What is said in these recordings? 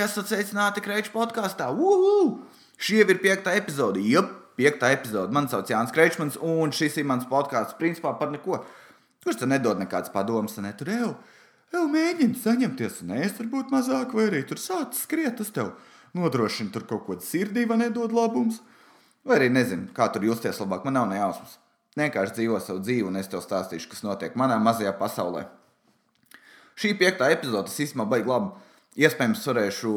Esat sveicināti Kreiča podkāstā. Šī jau ir piekta epizode. Jā, piekta epizode. Mani sauc Jānis Kreičmans, un šis ir mans podkāsts principā par neko. Kurš te nedod nekādas padomas, ne tur jau? Jau mēģini saņemties, un es varbūt mazāk, vai arī tur sācis skriet, tas tev nodrošina tur kaut ko sirdī, vai nedod labums. Vai arī nezinu, kā tur justies labāk. Man nav ne jausmas. Vienkārši dzīvo savu dzīvi, un es tev stāstīšu, kas notiek manā mazajā pasaulē. Šī piektā epizode īstenībā baigs labi. Iespējams, varēšu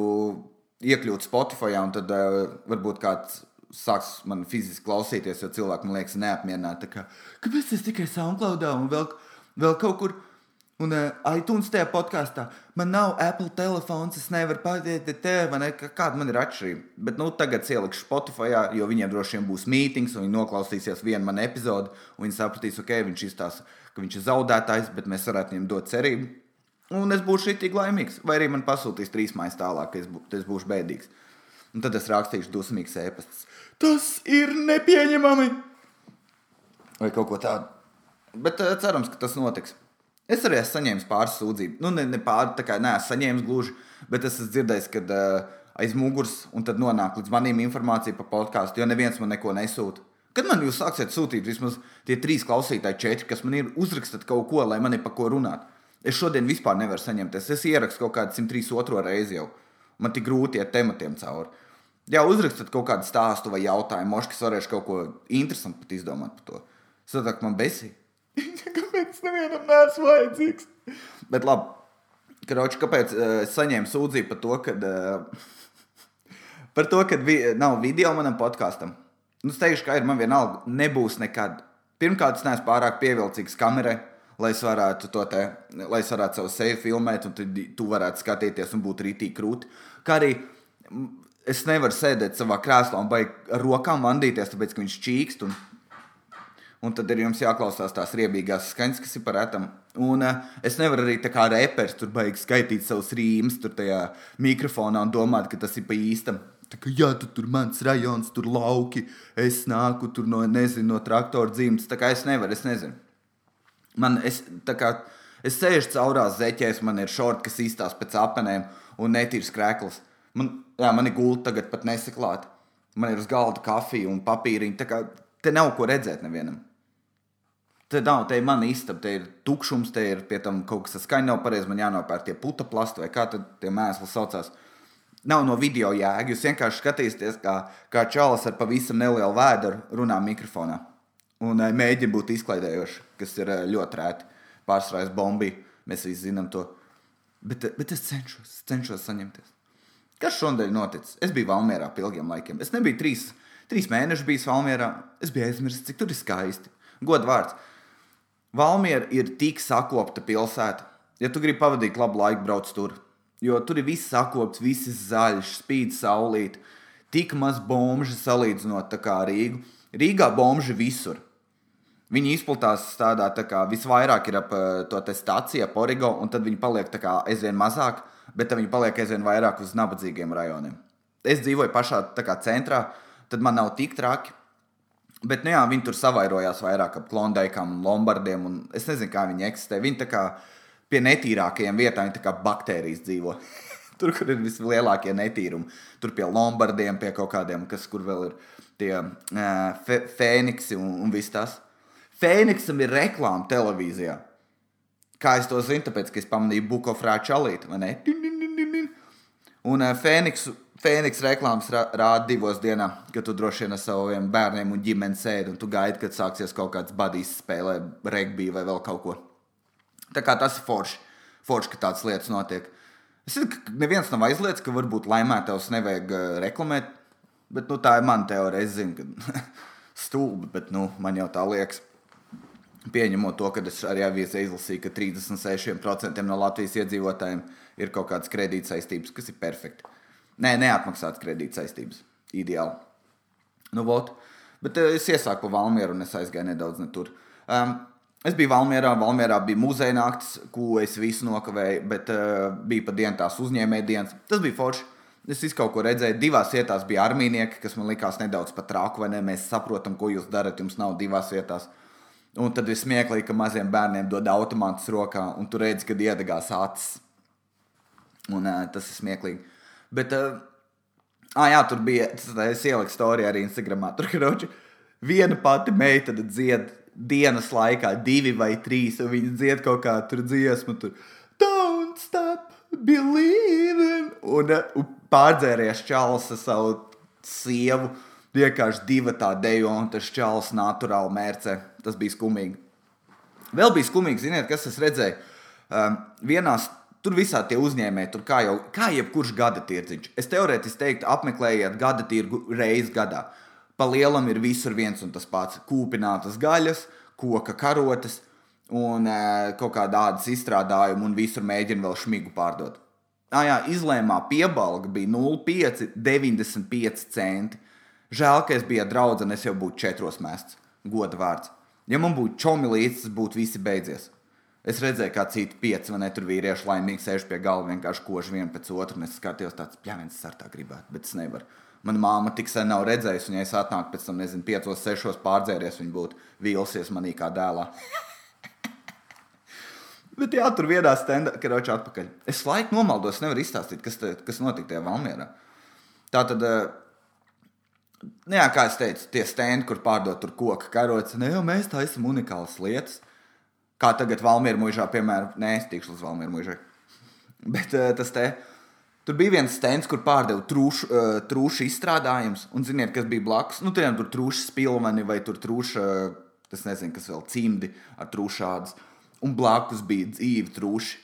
iekļūt Spotify, un tad uh, varbūt kāds sāks man fiziski klausīties, jo cilvēki man liekas neapmierināti. Kā, Kāpēc es tikai SoundCloudā un vēl, vēl kaut kur? Un uh, iTunes tajā podkāstā man nav Apple telefons, es nevaru pateikt, te, ne, kāda man ir atšķirība. Bet nu, tagad ielikšu Spotify, jo viņiem droši vien būs mītings, un viņi noklausīsies vienu manu epizodu, un viņi sapratīs, ok, viņš izstāsta, ka viņš ir zaudētājs, bet mēs varētu viņam dot cerību un es būšu šitīgi laimīgs. Vai arī man pasūtīs trīs maiņas tālāk, ka es, bū, es būšu bēdīgs. Un tad es rakstīšu dusmīgs ēpastus. Tas ir nepieņemami! Vai kaut ko tādu. Bet uh, cerams, ka tas notiks. Es arī esmu saņēmis pāris sūdzību. Nu, ne, ne pāris, tā kā neesmu saņēmis gluži, bet es esmu dzirdējis, ka uh, aiz muguras un tad nonāk līdz manim informācija par podkāstu, jo neviens man neko nesūta. Kad man jūs sāksiet sūtīt vismaz tie trīs klausītāji, četri, kas man ir, uzrakstat kaut ko, lai man ir par ko runāt. Es šodien vispār nevaru saņemties. Es ierakstu kaut kādu 103 reizi jau. Man tik grūti iet tematiem cauri. Jā, uzrakstat kaut kādu stāstu vai jautājumu, moškas varēšu kaut ko interesantu pat izdomāt par to. Sadāk man besī. kāpēc nevienam neesmu vajadzīgs? Bet labi, Kroči, kāpēc uh, saņēmu sūdzību par to, ka, uh, par to, ka vi nav video manam podkāstam? Nu, es teikšu, ka ir man vienalga, nebūs nekad. Pirmkārt, es neesmu pārāk pievilcīgs kamerai lai es varētu to te, lai es varētu savu seju filmēt, un tad tu varētu skatīties un būt rītīgi krūti. Kā arī es nevaru sēdēt savā krēslā un baigt ar rokām vandīties, tāpēc, ka viņš čīkst. Un, un tad ir jums jāklausās tās riebīgās skaņas, kas ir par etam. Un uh, es nevaru arī tā kā reperis tur baigi skaitīt savus rīmus tur tajā mikrofonā un domāt, ka tas ir pa īstam. Tā kā, jā, tu tur mans rajons, tur lauki, es nāku tur no, nezinu, no traktora dzimtas. Tā kā es nevaru, es nezinu. Man es, kā, es sēžu caurās zeķēs, man ir šorti, kas izstāsta pēc apenēm un netīrs krēkls. Man, jā, man ir gulta tagad pat nesaklāta. Man ir uz galda kafija un papīriņa. Tā kā te nav ko redzēt nevienam. Te nav, te ir mana istaba, te ir tukšums, te ir pie tam kaut kas skaņa nav pareizi. Man jānopērk tie puta plasti vai kā tad tie mēsli saucās. Nav no video jēga. Jūs vienkārši skatīsieties, kā, kā čalis ar pavisam nelielu vēdru runā mikrofonā un uh, mēģina būt izklaidējoši, kas ir uh, ļoti rēti. Pārsvarā es bombiju, mēs visi zinām to. Bet, uh, bet es cenšos, cenšos saņemties. Kas šodien noticis? Es biju Valmjerā ilgiem laikiem. Es nebiju trīs, trīs mēnešus bijis Valmjerā. Es biju aizmirsis, cik tur ir skaisti. Gods vārds. Valmiera ir tik sakopta pilsēta. Ja tu gribi pavadīt labu laiku, brauc tur. Jo tur ir viss sakopts, viss zaļš, spīd saulīt. Tik maz bombuļu salīdzinot ar Rīgu. Rīgā bombuļi visur. Viņi izplatās tādā tā kā visvairāk ir ap eh, to stāciju, ap Origo, un tad viņi paliek tā kā aizvien mazāk, bet viņi paliek aizvien vairāk uz nabadzīgiem rajoniem. Es dzīvoju pašā kā, centrā, tad man nav tik traki. Bet nu, jā, viņi tur savairojās vairāk ap klondēkām un lombardiem. Un es nezinu, kā viņi eksistē. Viņi tā kā pie netīrākajiem vietām, tā kā baktērijas dzīvo. tur, kur ir vislielākie netīrumi. Tur pie lombardiem, pie kaut kādiem, kas kur vēl ir tie uh, fēniksi un, un viss tas. Fēniksam ir reklāma televīzijā. Kā es to zinu, tāpēc, ka es pamanīju Bukofrā čalīti, vai ne? Un uh, Fēniks, Fēniks reklāmas rāda divos dienā, kad tu droši vien ar saviem bērniem un ģimeni sēdi un tu gaidi, kad sāksies kaut kāds badīs spēlē, regbija vai vēl kaut ko. Tā kā tas ir forši, forši ka tādas lietas notiek. Es zinu, ka neviens nav aizliegts, ka varbūt laimētājs nevajag uh, reklamēt, bet nu, tā ir mana teorija. Es zinu, ka stulbi, bet nu, man jau tā liekas. Pieņemot to, ka es arī avīzē izlasīju, ka 36% no Latvijas iedzīvotājiem ir kaut kādas kredītsaistības, kas ir perfekti. Nē, neatmaksātas kredītsaistības. Ideāli. Nu, vot. Bet uh, es iesāku pa Valmieru un es aizgāju nedaudz ne tur. Um, es biju Valmierā, Valmierā bija muzeja naktis, ko es visu nokavēju, bet uh, bija pa dienu tās uzņēmēja dienas. Tas bija forši. Es visu kaut ko redzēju. Divās vietās bija armīnieki, kas man likās nedaudz pat trāku, vai ne? Mēs saprotam, ko jūs darat. Jums nav divās vietās. Uh, Un tad ir smieklīgi, ka maziem bērniem dod automātus rokā, un tu redzi, kad iedegās acis. Un uh, tas ir smieklīgi. Bet, uh, ah, jā, tur bija, es ieliku storiju arī Instagramā. Tur, kroči, viena pati meitene dzied dienas laikā, divi vai trīs, un viņi dzied kaut kā tur dziesmu. Tur, Don't stop believing! Un, uh, un pārdzēries ar savu sievu. Vienkārši divi tā dejo, un tas čalis naturāli mērcē. Tas bija skumīgi. Vēl bija skumīgi, ziniet, kas es redzēju. Um, vienās Tur visā tie uzņēmēji, tur kā jau kā jebkurš gada tirdziņš. Es teorētiski teiktu, apmeklējiet gada tirgu reizes gadā. Pa lielam ir visur viens un tas pats - kūpinātas gaļas, koka karotes un e, kaut kāda ādas izstrādājuma, un visur mēģina vēl šmigu pārdot. Ah, jā, izlēmā piebalga bija 0,595 centi. Žēl, ka es biju draugs, un es jau būtu četros mests. Goda vārds. Ja man būtu čomi līdzi, tas būtu visi beidzies. Es redzēju, kā citi pieci vai ne tur vīrieši laimīgi sēž pie galda, vienkārši kož vienu pēc otru. Es skatījos, tāds pļāviens ar tā gribētu, bet es nevaru. Mana māma tik sen nav redzējusi, un ja es atnāku pēc tam, nezinu, piecos, sešos pārdzēries, viņa būtu vīlusies manī kā dēlā. bet jā, tur vienā stendā, kad ročā atpakaļ. Es laiku nomaldos, nevaru izstāstīt, kas, te, kas notika tajā Valmierā. Tā tad. Nu jā, kā es teicu, tie stendi, kur pārdot tur koku karotes, ne jau mēs taisām unikālas lietas. Kā tagad Valmīra mūžā, piemēram, nē, es tikšu līdz Valmīra mūžai. Bet uh, tas te. Tur bija viens stends, kur pārdeva trūšu, uh, trūšu izstrādājumus, un ziniet, kas bija blakus. Nu, tur tur trūšu spilveni vai tur trūšu, uh, tas nezinu, kas vēl cimdi ar trūšādas. Un blakus bija dzīvi trūši.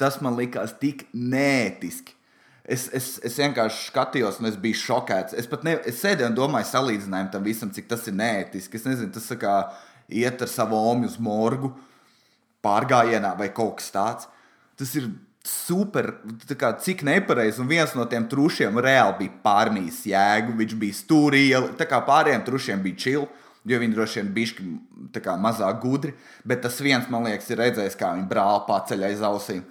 Tas man likās tik nētiski. Es, es, es vienkārši skatījos, un es biju šokēts. Es pat ne, es sēdēju un domāju, salīdzinājumu tam visam, cik tas ir nētiski. Es nezinu, tas kā iet ar savu omu uz morgu pārgājienā vai kaut kas tāds. Tas ir super, kā, cik nepareizi. Un viens no tiem trušiem reāli bija pārmīs jēgu. Viņš bija stūrī, tā kā pārējiem trušiem bija čili. Jo viņi droši vien bija mazāk gudri, bet tas viens, man liekas, ir redzējis, kā viņi brāli paceļ aiz ausīm.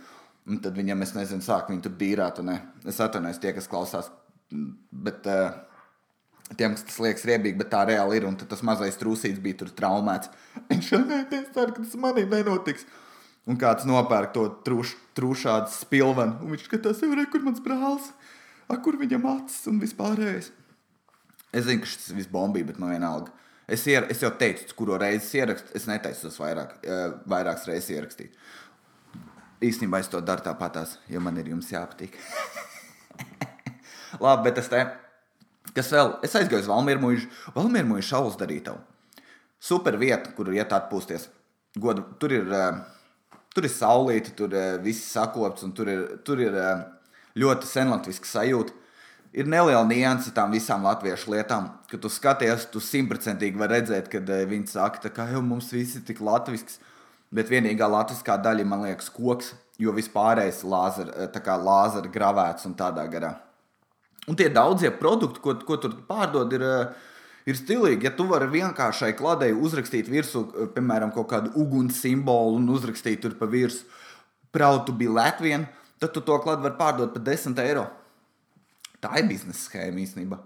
Un tad viņam, es nezinu, sāk viņu tur dīrāt. Ne? Es atvainojos tie, kas klausās. Bet, uh, Tiem, kas tas liekas riebīgi, bet tā reāli ir. Un tas mazais trūcīts bija tur traumēts. Viņš jau neviens cer, ka tas manī nenotiks. Un kāds nopērk to trūš, trūšādu spilvenu. Un viņš skatās, re, kur mans brālis, A, kur viņam acis un vispārējais. Es zinu, ka šis viss bombīja, bet no vienalga. Es, ier, es jau teicu, kuru reizi ierakstu. Es netaisu tos vairāk, uh, vairākas reizes ierakstīt. Īstenībā es to daru tāpatās, jo man ir jums jāpatīk. Labi, bet es te Kas vēl? Es aizgāju uz. Valmīru mūžu šaus darītavu. Super vieta, kur iet atpūsties. Godu, tur ir, uh, tur ir saulīte, tur uh, viss sakopts un tur ir, tur ir uh, ļoti senlatviska sajūta. Ir neliela nianse tām visām latviešu lietām, kad tu skaties, tu simtprocentīgi vari redzēt, kad viņi saka, ka jau mums viss ir tik latvisks. Bet vienīgā latviskā daļa, man liekas, koks, jo vispārējais lāzera, lāzera gravēts un tādā garā. Un tie daudzie produkti, ko, ko tur pārdod, ir, eh, ir stilīgi. Ja tu vari vienkāršai kladei uzrakstīt virsū, eh, piemēram, kaut kādu uguns simbolu un uzrakstīt tur pa virsmu Proud to be Latvian, tad tu to kladu vari pārdot par 10 eiro. Tā ir biznesa schēma īstenībā.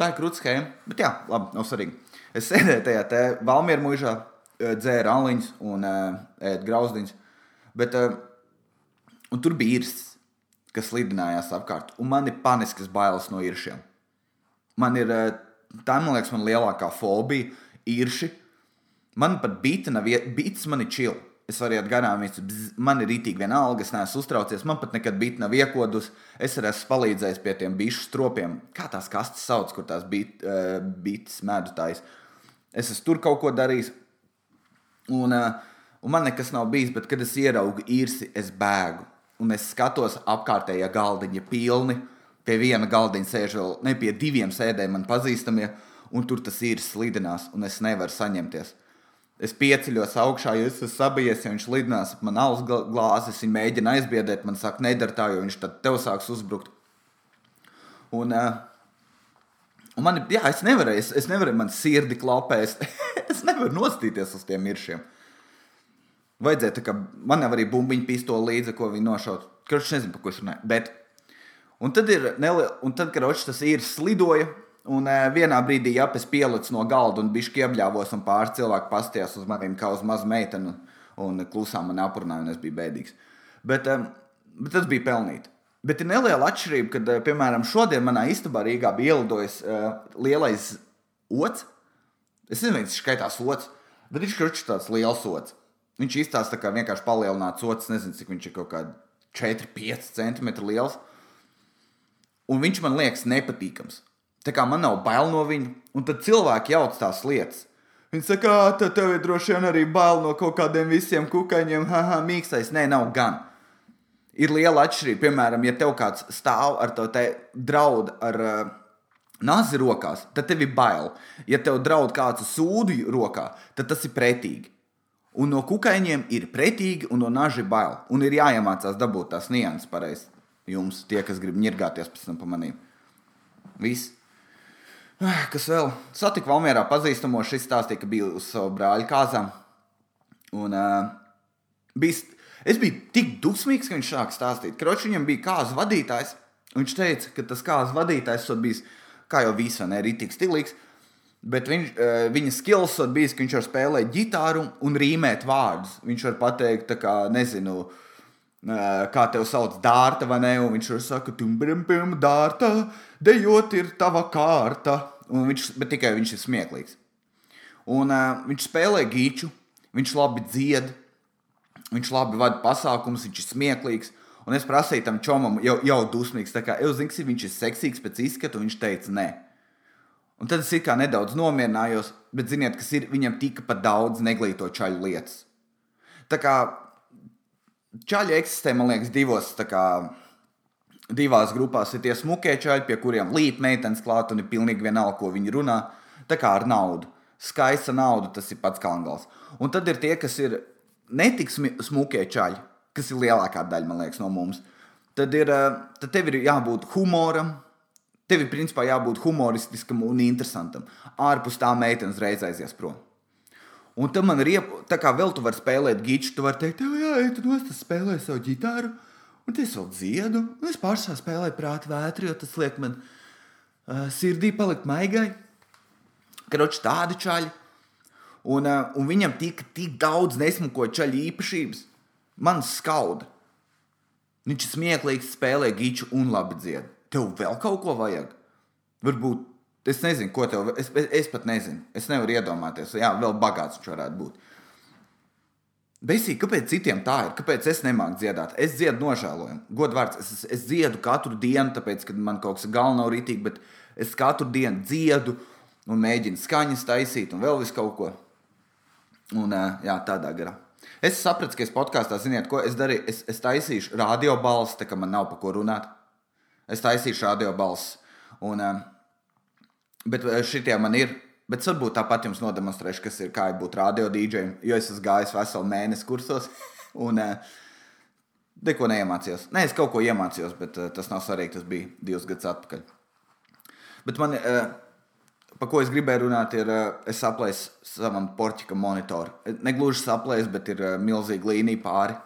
Tā ir krūtis schēma, bet jā, labi, nav svarīgi. Es sēdēju tajā Valmieru mūžā, eh, dzēru aliņus un ēdu grauzdiņus, bet un tur bija īrs kas lidinājās apkārt. Un man ir paniskas bailes no iršiem. Man ir, eh, tā man liekas, man lielākā fobija - irši. Man pat bija nav, bits man ir čili. Es varu iet garām, man ir rītīgi vienalga, es neesmu uztraucies. Man pat nekad bija nav iekodus. Es arī esmu palīdzējis pie tiem bišu stropiem. Kā tās kastes sauc, kur tās bit, uh, bites mēdutājs. Es esmu tur kaut ko darījis. Un, uh, un man nekas nav bijis, bet kad es ieraugu īrsi, es bēgu un es skatos apkārtējā galdiņa pilni. Pie viena galdiņa sēž vēl ne pie diviem sēdēm man pazīstamie, un tur tas ir slidinās, un es nevaru saņemties. Es pieceļos augšā, jo es esmu sabijies, ja viņš lidinās ap man alus glāzes, viņa mēģina aizbiedēt, man saka, nedara tā, jo viņš tad tev sāks uzbrukt. Un, uh, un man, jā, es nevaru, es, es nevaru, man sirdi klapē, es, es nevaru nostīties uz tiem miršiem. Vajadzēja, ka man jau arī bumbiņu pistoli līdzi, ko viņi nošaut. Kurš nezinu, par ko es runāju. Bet, un tad, ir, neli, un tad kad Ročs tas ir slidoja, un uh, vienā brīdī jāpēc pielicis no galda un bija iebļāvos, un pāris cilvēki pastījās uz maniem kā uz mazu meiteni, un klusām man aprunāja, un es biju bēdīgs. Bet um, Bet tas bija pelnīti. Bet ir neliela atšķirība, kad, eh, piemēram, šodien manā istabā Rīgā bija ielidojis uh, lielais ots. Es nezinu, viņš skaitās ots, bet viņš ir tāds liels ots. Viņš izstāsta kā vienkārši palielināts ots, nezinu, cik viņš ir kaut kāds 4-5 cm liels. Un viņš man liekas nepatīkams. Tā kā man nav bail no viņa, un tad cilvēki jauc tās lietas. Viņi saka, ka tev ir droši vien arī bail no kaut kādiem visiem kukaiņiem, haha, mīkstais. Nē, nav gan ir liela atšķirība. Piemēram, ja tev kāds stāv ar to draudu ar uh, nazi rokās, tad tev ir bail. Ja tev draud kāds sūdu rokā, tad tas ir pretīgi. Un no kukaiņiem ir pretīgi, un no naža ir bail. Un ir jāiemācās dabūt tās nianses pareizi. Jums, tie, kas grib ņirgāties pēc tam pa manīm. Viss. Ah, kas vēl? Satiku Valmjerā pazīstamo, šis stāstīja, ka bija uz savu brāļa kāzām. Un uh, bija Es biju tik dusmīgs, ka viņš sāka stāstīt. Kroč viņam bija kāzu vadītājs. Viņš teica, ka tas kāzu vadītājs ir bijis, kā jau viss, ne rītīgs, stilīgs. Bet viņš, eh, viņa skills ir bijis, ka viņš var spēlēt ģitāru un rīmēt vārdus. Viņš var pateikt, kā, nezinu, eh, kā tevi sauc, dārta vai ne, un viņš var saka, tumbrim, pim, dārta, dejot ir tava kārta. Un viņš, bet tikai viņš ir smieklīgs. Un uh, viņš spēlē gīču, viņš labi dzied, Viņš labi vada pasākumus, viņš ir smieklīgs. Un es prasīju tam čomam, jau, jau dusmīgs, kā, jau zinu, viņš ir seksīgs pēc izskata, un viņš teica, nē. Un tad es kā nedaudz nomierinājos, bet ziniet, kas ir, viņam tika pat daudz neglīto čaļu lietas. Tā kā čaļi eksistē, man liekas, divos, kā, divās grupās ir tie smukie čaļi, pie kuriem līp meitenes klāt un ir pilnīgi vienalga, ko viņi runā. Tā kā ar naudu. Skaista nauda, tas ir pats kalngals. Un tad ir tie, kas ir netik smukie čaļi, kas ir lielākā daļa, man liekas, no mums, tad, ir, eh, tad tev ir jābūt humoram. Tev ir principā jābūt humoristiskam un interesantam. Ārpus tā meitene uzreiz aizies prom. Un tam man ir iep... tā kā vēl tu vari spēlēt giču, tu vari teikt, jā, ej, tu nost, spēlē savu ģitāru, un es vēl dziedu, un es pašā spēlēju prātu vētri, jo tas liek man uh, sirdī palikt maigai. Kroči tādi čaļi. Un, uh, un viņam tika tik daudz nesmuko ceļu īpašības. Man skauda. Viņš ir smieklīgs, spēlē giču un labi dzied. Tev vēl kaut ko vajag? Varbūt es nezinu, ko tev. Es, es, es pat nezinu. Es nevaru iedomāties. Jā, vēl bagāts viņš varētu būt. Beisīgi, kāpēc citiem tā ir? Kāpēc es nemāku dziedāt? Es dziedu nožēlojumu. Godvārds, es, es dziedu katru dienu, tāpēc, ka man kaut kas galvenā nav rītīgi, bet es katru dienu dziedu un mēģinu skaņas taisīt un vēl visu kaut ko. Un, jā, tādā garā. Es sapratu, ka es podkāstā, ziniet, ko es darīju. Es, es taisīšu radio balsi, tā kā man nav par ko runāt. Es taisīšu radio balsi. Un, bet šitie man ir. Bet varbūt tāpat jums nodemonstrēšu, kas ir kā ir būt radio dīdžejam, jo es esmu gājis veselu mēnesi kursos. Un, Neko neiemācījos. Nē, es kaut ko iemācījos, bet uh, tas nav svarīgi. Tas bija divus gadus atpakaļ. Bet man, uh, par ko es gribēju runāt, ir, uh, es saplēsu savam porķika monitoru. Negluži saplēsu, bet ir uh, milzīga līnija pāri.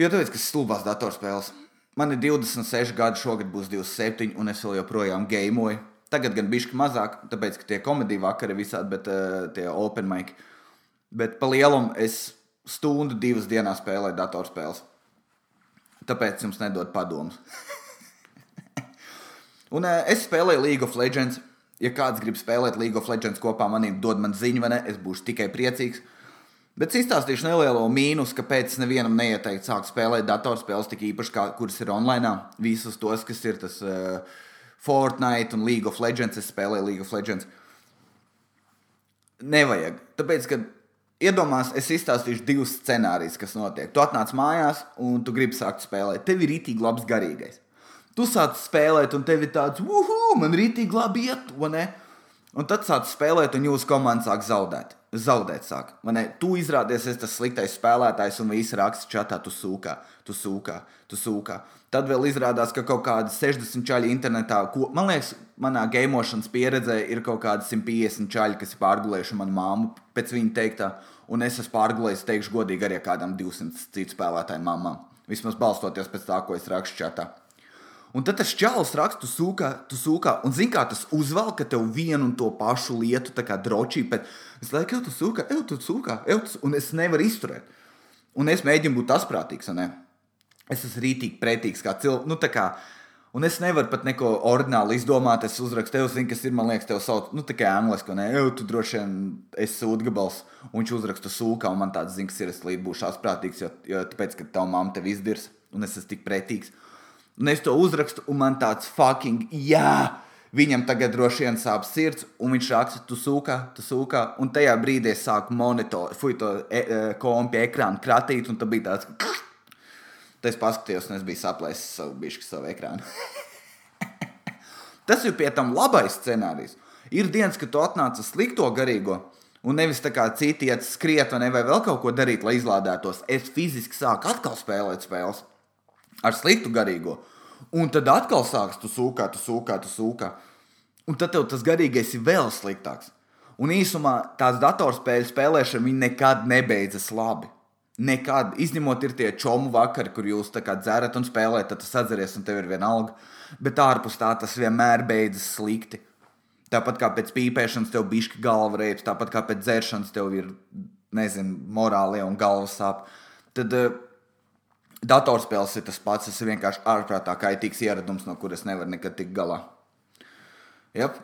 Jo tāpēc, ka stulbās datorspēles. Man ir 26 gadi, šogad būs 27, un es vēl joprojām gameoju. Tagad gan bišķi mazāk, tāpēc, ka tie komēdiju vakari visādi, bet uh, tie open mic. Bet pa lielumu es stundu, divas dienās spēlēju datorspēles. Tāpēc jums nedod padomus. un uh, es spēlēju League of Legends. Ja kāds grib spēlēt League of Legends kopā manī, dod man ziņu, vai ne? Es būšu tikai priecīgs. Bet es izstāstīšu nelielo mīnus, kāpēc nevienam neieteikt sākt spēlēt datorspēles, tik īpaši kā kuras ir online. Visus tos, kas ir tas uh, Fortnite un League of Legends, es spēlēju League of Legends. Nevajag. Tāpēc, ka iedomās, es izstāstīšu divus scenārijus, kas notiek. Tu atnāc mājās un tu gribi sākt spēlēt. Tev ir rītīgi labs garīgais. Tu sāc spēlēt, un tev ir tāds, uhu, man rītīgi labi iet, vai ne? Un tad sāc spēlēt, un jūsu komanda sāk zaudēt. Zaudēt sāk. Tu izrādies, es tas sliktais spēlētājs, un visi raksta čatā, tu sūkā, tu sūkā, tu sūkā. Tad vēl izrādās, ka kaut kādi 60 čaļi internetā, ko, man liekas, manā gameošanas pieredzē ir kaut kādi 150 čaļi, kas ir pārgulējuši manu māmu pēc viņa teiktā, un es esmu pārgulējis, teikšu godīgi, arī kādam 200 citu spēlētāju mamām. Vismaz balstoties pēc tā, ko es rakstu čatā. Un tad tas čels raksta, tu sūkā, tu sūkā, un zini, kā tas uzvelk, tev vienu un to pašu lietu, tā kā drošī, bet es laiku tu sūkā, jau tu sūkā, jau tu, un es nevaru izturēt. Un es mēģinu būt asprātīgs, ne? Es esmu rītīgi pretīgs, kā cilvēks. Nu, kā, Un es nevaru pat neko ordināli izdomāt. Es uzrakstu, tev zinu, kas ir. Man liekas, tev sauc, nu, tā kā angliski, ne jau tu droši vien esi sūdgabals. Un viņš uzraksta sūkā, un man tāds zina, kas ir. Es līdz būšu asprātīgs, jo, jo tāpēc, ka tava mamma tev izdirs, un es esmu tik pretīgs. Un es to uzrakstu, un man tāds fucking jā! Viņam tagad droši vien sāp sirds, un viņš raksta, tu sūkā, tu sūkā. Un tajā brīdī es sāku monitoru, fuju to e, e, kompi ekrānu kratīt, un tas bija tāds. Tad es paskatījos, un es biju saplēsis savu bišu, savu ekrānu. Tas ir pie tam labais scenārijs. Ir dienas, kad tu atnāc uz slikto garīgo, un nevis tā kā citi iet skriet, vai, vai vēl kaut ko darīt, lai izlādētos. Es fiziski sāku atkal spēlēt spēles ar sliktu garīgo. Un tad atkal sāks tu sūkāt, tu sūkāt, tu sūkāt. Un tad tev tas garīgais ir vēl sliktāks. Un īsumā tās datorspēļu spēlēšana nekad nebeidzas labi. Nekad, izņemot ir tie čomu vakari, kur jūs dzerat un spēlējat, tad tas atceries un tev ir vienalga. Bet ārpus tā tas vienmēr beidzas slikti. Tāpat kā pēc pīpēšanas tev bija galva reips, tāpat kā pēc dzeršanas tev ir, nezinu, morālie un galvas sāp. Tad uh, Datorspēles ir tas pats. Tas ir vienkārši ārprātā kaitīgs ieradums, no kuras nevar nekad tikt galā. Yep.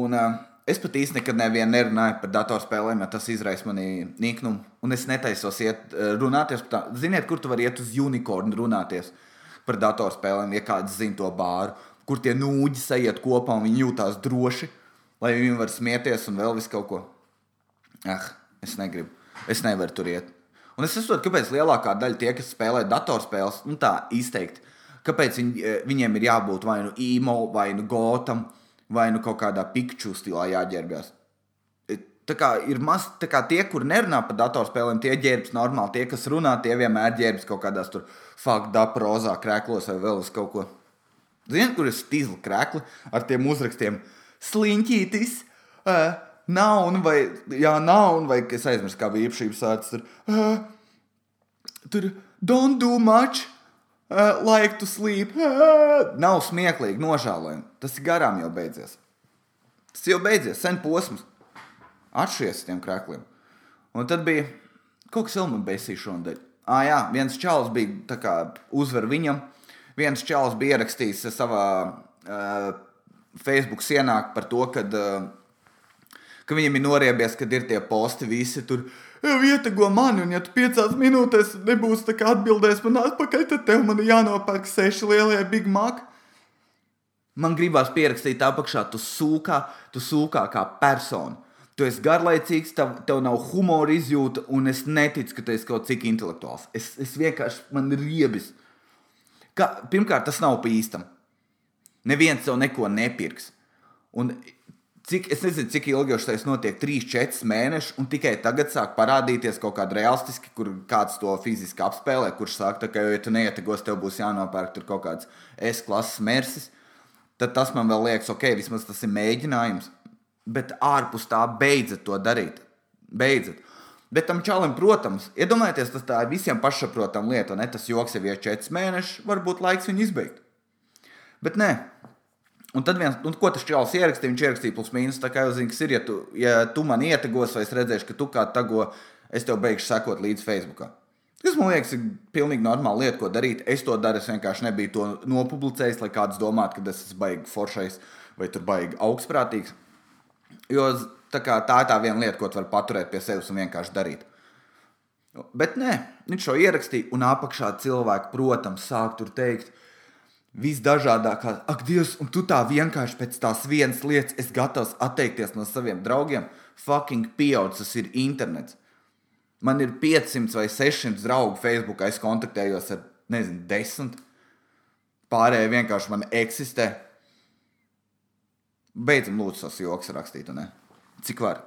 Un, uh, es pat īsti nekad nevienu nerunāju par datorspēlēm, jo tas izraisa manī niknumu. Un es netaisos iet uh, runāties par tā. Ziniet, kur tu vari iet uz unikornu runāties par datorspēlēm, ja kāds zina to bāru, kur tie nūģi sajiet kopā un viņi jūtās droši, lai viņi var smieties un vēl visu kaut ko. Ah, es negribu. Es nevaru tur iet. Un es saprotu, kāpēc lielākā daļa tie, kas spēlē datorspēles, nu tā izteikti, kāpēc viņ, eh, viņiem ir jābūt vai nu īmo, vai nu gotam, vai nu kaut kādā pikču stilā jāģērbjas. E, tā kā ir maz, tā kā tie, kur nerunā par datorspēlēm, tie ģērbjas normāli. Tie, kas runā, tie vienmēr ģērbjas kaut kādās tur fakta, rozā, krēklos vai vēl uz kaut ko. Ziniet, kur ir stīzla krēkli ar tiem uzrakstiem? Sliņķītis! Uh, nav, vai, jā, nav, vai es aizmirsu, kā bija īpašības sācis. Tur, uh, tur don't do much, uh, like to sleep. Uh, nav smieklīgi, nožēlojami. Tas ir garām jau beidzies. Tas jau beidzies, sen posms. Atšķies tiem krēkliem. Un tad bija kaut kas vēl man besīja šonadēļ. Ah, jā, viens čalis bija kā, uzvar viņam. Viens čalis bija ierakstījis savā uh, Facebook sienā par to, ka uh, ka viņam ir noriebies, kad ir tie posti visi tur. Ietekmo mani, un ja tu piecās minūtēs nebūsi tā kā atbildējis man atpakaļ, tad tev man jānopērk seši lielie Big Mac. Man gribās pierakstīt apakšā, tu sūkā, tu sūkā kā persona. Tu esi garlaicīgs, tev, tev nav humora izjūta, un es neticu, ka tu esi kaut cik intelektuāls. Es, es vienkārši, man ir riebis. Ka, pirmkārt, tas nav pa īstam. Neviens tev neko nepirks. Un Cik, es nezinu, cik ilgi jau tas notiek, 3, 4 mēnešus, un tikai tagad sāk parādīties kaut kāda realistiska, kur kāds to fiziski apspēlē, kurš saka, ka, ja tu neietekos, tev būs jānopērk kaut kāds S klases mērsis. Tad tas man vēl liekas, ok, vismaz tas ir mēģinājums. Bet ārpus tā beidzat to darīt. Beidzat. Bet tam čalim, protams, iedomājieties, tas tā ir visiem pašsaprotama lieta, ne tas joks jau ir 4 mēneši, varbūt laiks viņu izbeigt. Bet nē, Un tad viens, un ko tas čels ierakstīja, viņš ierakstīja plus mīnus. Tā kā jau zini, kas ir, ja tu, ja tu man ietegos, vai es redzēšu, ka tu kā tago, es tev beigšu sekot līdz Facebook. Tas man liekas, ir pilnīgi normāla lieta, ko darīt. Es to daru, es vienkārši nebiju to nopublicējis, lai kāds domātu, ka es esmu baigi foršais vai tur baigi augstprātīgs. Jo tā, kā, tā ir tā viena lieta, ko tu vari paturēt pie sevis un vienkārši darīt. Bet nē, viņš to ierakstīja, un apakšā cilvēki, protams, sāk tur teikt, visdažādākās. Ak, Dievs, un tu tā vienkārši pēc tās vienas lietas esi gatavs atteikties no saviem draugiem. Fucking pieaudzis ir internets. Man ir 500 vai 600 draugu Facebook, es kontaktējos ar, nezinu, 10. Pārējie vienkārši man eksistē. Beidzam, lūdzu, tos joks rakstīt, ne? Cik var?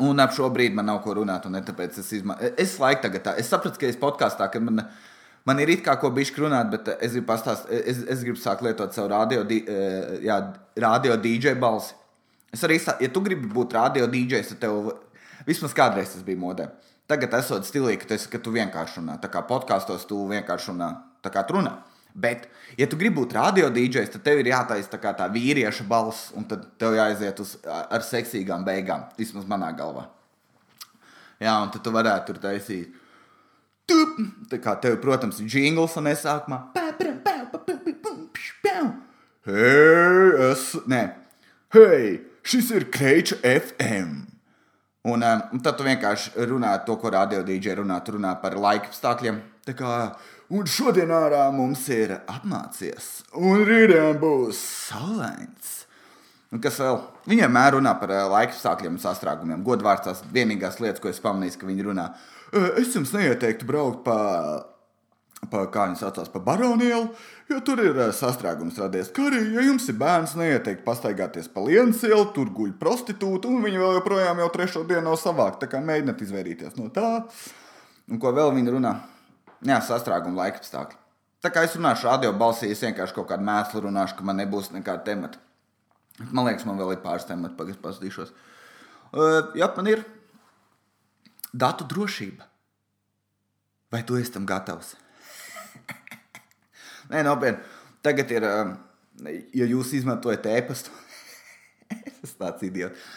Un ap šo brīdi man nav ko runāt, un tāpēc es izmantoju. Es laiku tagad tā, es sapratu, ka es podkāstā, kad man ir Man ir it kā ko bišķi runāt, bet eh, es gribu pastāstīt, eh, es, es gribu sākt lietot savu radio, eh, jā, radio DJ balsi. Es arī, ja tu gribi būt radio DJ, tad tev vismaz kādreiz tas bija modē. Tagad esot stilī, ka, ka tu vienkārši runā. Tā kā podkāstos tu vienkārši runā. Tā kā tu runā. Bet, ja tu gribi būt radio DJs, tad tev ir jātaisa tā, tā vīrieša balss, un tad tev jāaiziet uz, ar seksīgām beigām. Vismaz manā galvā. Jā, un tad tu varētu tur taisīt tup. Tā kā tev, protams, ir jingls un es sākumā. Hei, es. Nē, hei, šis ir Kreiča FM. Un, um, un tad tu vienkārši runā to, ko radio dīdžeri runā. Tu runā par laika apstākļiem. Tā kā, un šodien ārā mums ir apmācies, un rītdien būs saulains. Un kas vēl? Viņi vienmēr runā par uh, laika apstākļiem un sastrēgumiem. Godvārds tās vienīgās lietas, ko es pamanīju, ka viņi runā. Uh, es jums neieteiktu braukt pa, pa kā viņi saucās, pa baronielu, jo tur ir sastrēgums radies. Kā arī, ja jums ir bērns, neieteiktu pastaigāties pa lienas ielu, tur guļ prostitūta, un viņi vēl joprojām jau trešo dienu nav savākti. Tā kā mēģiniet izvairīties no tā. Un ko vēl viņi runā? Jā, sastrēguma laika apstākļi. Tā kā es runāšu radio balsī, es vienkārši kaut kādu mēslu runāšu, ka man nebūs nekāda temata. Man liekas, man vēl ir pāris temati, pagaidām paskatīšos. Uh, jā, man ir datu drošība. Vai tu esi tam gatavs? Nē, nopietni. Tagad ir, um, ja jūs izmantojat e-pastu, es esmu tāds idiots.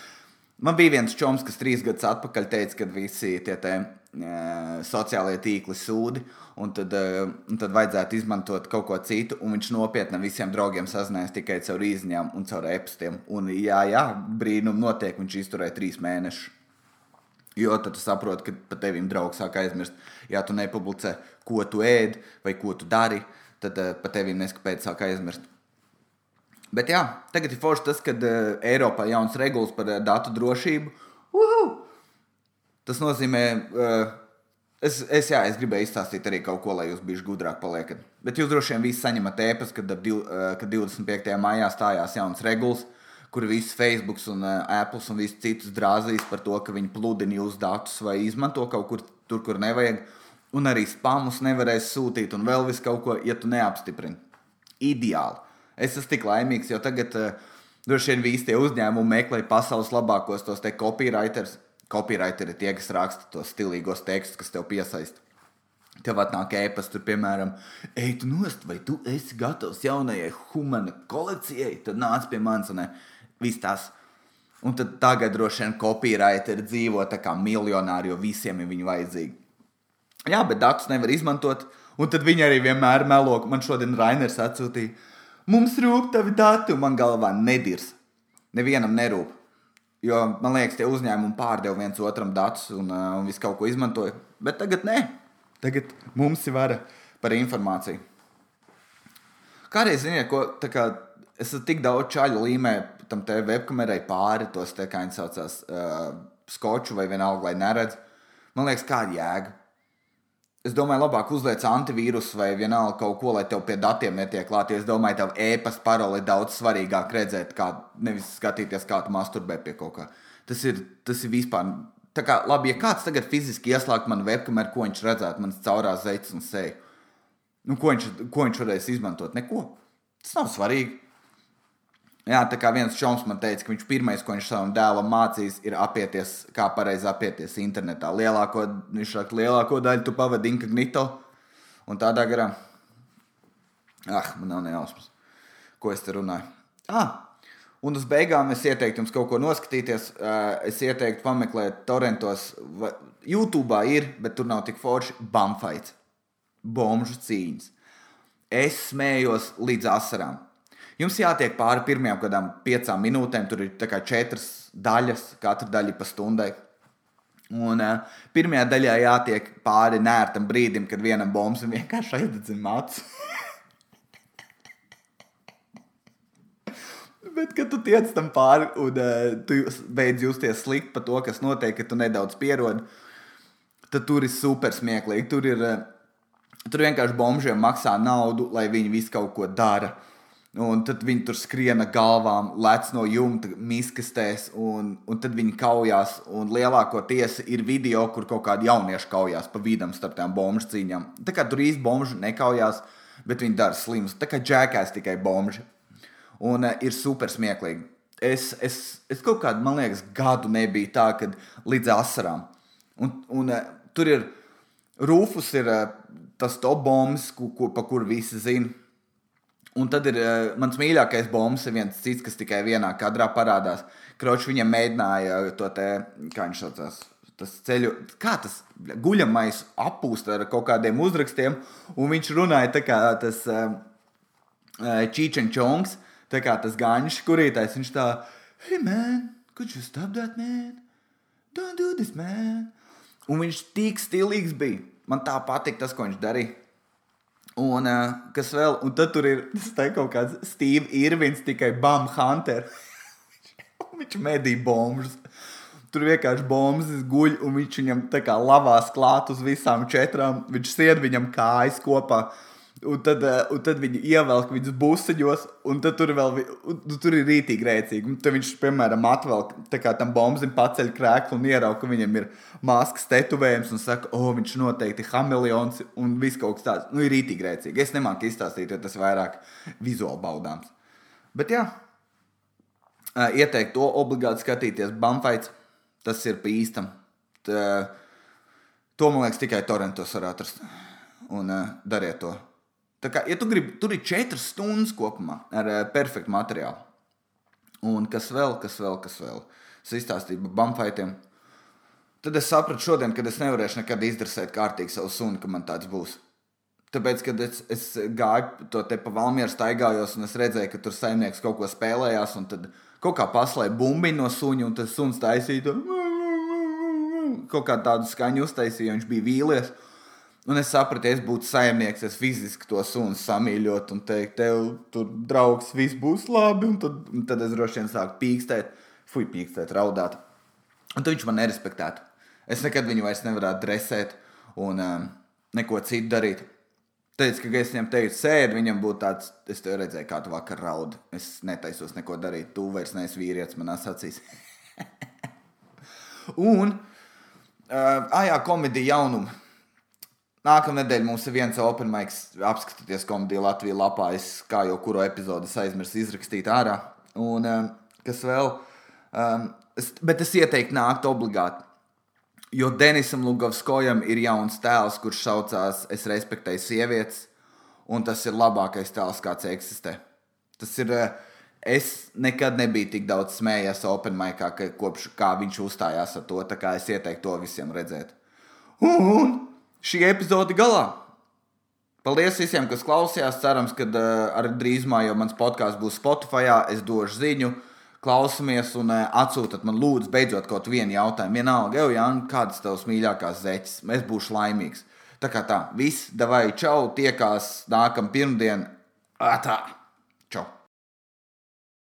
Man bija viens čoms, kas trīs gadus atpakaļ teica, ka visi tie te, e, sociālie tīkli sūdi, un tad, e, un tad vajadzētu izmantot kaut ko citu. Viņš nopietni visiem draugiem sazinājās tikai caur īsiņām un caur e-pastiem. Un, jā, jā, brīnum notiek, viņš izturēja trīs mēnešus. Jo tad tu saproti, ka pat tevim draugs sāk aizmirst, ja tu nepublicē, ko tu ēd vai ko tu dari, tad uh, pat tevim neskapēc sāk aizmirst. Bet jā, tagad ir forši tas, ka uh, Eiropā ir jauns regulas par uh, datu drošību. Uhu! Tas nozīmē, uh, es, es, jā, es gribēju izstāstīt arī kaut ko, lai jūs bijat gudrāk paliekat. Bet jūs droši vien visi saņemat ēpas, kad, uh, kad 25. maijā stājās jauns regulas, kur viss Facebook un uh, Apple un viss citus drāzīs par to, ka viņi pludina jūsu datus vai izmanto kaut kur tur, kur nevajag. Un arī spamus nevarēs sūtīt un vēl vis kaut ko, ja tu neapstiprini. Ideāli. Es esmu tik laimīgs, jo tagad uh, droši vien visi tie uzņēmumi meklē pasaules labākos tos te copywriters. Copywriteri ir tie, kas raksta tos stilīgos tekstus, kas tev piesaista. Tev atnāk ēpas, tur, piemēram, ej, tu nost, vai tu esi gatavs jaunajai humana kolekcijai? Tad nāc pie manis, un viss tās. Un tad tagad droši vien copywriteri dzīvo tā kā miljonāri, jo visiem ir viņi vajadzīgi. Jā, bet datus nevar izmantot, un tad viņi arī vienmēr melo. Man šodien Rainers atsūtīja mums rūp tavi dati, man galvā nedirs. Nevienam nerūp. Jo man liekas, tie uzņēmumi pārdeva viens otram datus un, uh, un visu kaut ko izmantoja. Bet tagad nē, tagad mums ir vara par informāciju. Kādreiz, ziniet, ko kā, es tik daudz čaļu līmē tam te webkamerai pāri, tos te kā viņi saucās, uh, skoču vai vienalga, lai neredz. Man liekas, kāda jēga. Es domāju, labāk uzliec antivīrusu vai vienalga kaut ko, lai tev pie datiem netiek klāt. Es domāju, tev e-pasta parole ir daudz svarīgāk redzēt, kā nevis skatīties, kā tu masturbē pie kaut kā. Tas ir, tas ir vispār. Tā kā, labi, ja kāds tagad fiziski ieslēgtu manu webkameru, ko viņš redzētu, manas caurās zeitas un seju, nu, ko, viņš, ko viņš varēs izmantot? Neko. Tas nav svarīgi. Jā, tā kā viens čoms man teica, ka viņš pirmais, ko viņš savam dēlam mācīs, ir apieties, kā pareizi apieties internetā. Lielāko, viņš saka, lielāko daļu tu pavadi inkognito un tādā garā. Ah, man nav nejausmas, ko es te runāju. Ah, un uz beigām es ieteiktu jums kaut ko noskatīties. Es ieteiktu pameklēt torrentos. YouTube ir, bet tur nav tik forši bumfights, bomžu cīņas. Es smējos līdz asarām. Jums jātiek pāri pirmajām kādām piecām minūtēm, tur ir četras daļas, katra daļa pa stundai. Un uh, pirmajā daļā jātiek pāri nērtam brīdim, kad vienam bombs vienkārši aizdedzina mācu. Bet, kad tu tiec tam pāri un uh, tu beidz justies slikti par to, kas notiek, ka tu nedaudz pierodi, tad tur ir super smieklīgi. Tur, ir, uh, tur vienkārši bombžiem maksā naudu, lai viņi visu kaut ko dara. Uh, Un tad viņi tur skriena galvām, lec no jumta, miskastēs, un, un tad viņi kaujās. Lielākoties ir video, kur kaut kādi jaunieši kaujās pa vidam starp tām bombu cīņām. Tā kā tur īsti bombu nekaujās, bet viņi dara slims. Tā kā džekās tikai bombu. Un uh, ir super smieklīgi. Es, es, es kaut kādu, man liekas, gadu nebija tā, kad līdz asarām. Un, un uh, tur ir Rūfus, ir uh, tas top bombs, ko, ko, pa kuru visi zina Un tad ir uh, mans mīļākais bombs, viens cits, kas tikai vienā kadrā parādās. Kročs viņam mēģināja to te, kā viņš saucās, tas ceļu, kā tas guļamais apūst ar kaut kādiem uzrakstiem, un viņš runāja tā kā tas uh, Čīčenčongs, tā kā tas gāņš, kurītājs, viņš tā, hey man, could you stop that man? Don't do this man. Un viņš tik stilīgs bija. Man tā patīk tas, ko viņš darīja. Un uh, kas vēl, un tad tur ir tas kaut kāds Steve Irvins, tikai Bam Hunter. viņš medīja bombas. Tur vienkārši bombas guļ, un viņš viņam tā kā lavās klāt uz visām četrām. Viņš sied viņam kājas kopā. Un tad, uh, un tad viņi ievelk viņus busiņos, un tur, vēl, un, nu, tur ir rītīgi rēcīgi. Un tad viņš, piemēram, atvelk tam bombam, paceļ krēklu un ierauga, ka viņam ir maskas tetovējums, un saka, o, oh, viņš noteikti ir hameleons un viss kaut kas tāds. Nu, ir rītīgi rēcīgi. Es nemāku izstāstīt, jo tas vairāk vizuāli baudāms. Bet jā, uh, ieteiktu to obligāti skatīties. Bamfaits, tas ir pa īstam. Tā, to man liekas tikai torrentos var atrast. Un uh, dariet to. Tā kā, ja tu gribi, tur ir četras stundas kopumā ar uh, perfektu materiālu. Un kas vēl, kas vēl, kas vēl? Es izstāstīju par bumfaitiem. Tad es sapratu šodien, ka es nevarēšu nekad izdresēt kārtīgi savu sunu, ka man tāds būs. Tāpēc, kad es, es gāju to te pa valmieru staigājos, un es redzēju, ka tur saimnieks kaut ko spēlējās, un tad kaut kā paslēja bumbiņu no suņa, un tas suns taisīja to kaut kā tādu skaņu uztaisīja, jo viņš bija vīlies. Un es sapratu, ja es būtu saimnieks, es fiziski to sunu samīļot un teikt, tev tur draugs, viss būs labi. Un tad, un tad es droši vien sāku pīkstēt, fuj, pīkstēt, raudāt. Un tad viņš man nerespektētu. Es nekad viņu vairs nevarētu dresēt un um, neko citu darīt. Teicu, ka, ja es viņam teicu, sēdi, viņam būtu tāds, es te redzēju, kā tu vakar raudi. Es netaisos neko darīt. Tu vairs neesi vīrietis manās acīs. un, uh, ah, jā, komēdija jaunuma. Nākamā nedēļa mums ir viens open mics, apskatieties komēdiju Latvijas lapā. Es kā jau kuru epizodi aizmirsu izrakstīt ārā. Un um, kas vēl? Um, es, bet es ieteiktu nākt obligāti. Jo Denisam Lugovskojam ir jauns tēls, kurš saucās Es respektēju sievietes, un tas ir labākais tēls, kāds eksistē. Tas ir. Uh, es nekad nebiju tik daudz smējies Open Micā, kopš kā viņš uzstājās ar to. Tā kā es ieteiktu to visiem redzēt. Un šī epizode galā. Paldies visiem, kas klausījās. Cerams, ka uh, arī drīzumā jau mans podkāsts būs Spotify. Es došu ziņu, klausamies un uh, atsūtiet man, lūdzu, beidzot kaut vienu jautājumu. Vienalga, jau Jānis, kādas tavas mīļākās zeķes? Es būšu laimīgs. Tā kā tā, viss, vai čau, tiekās nākamā pirmdiena. Atā!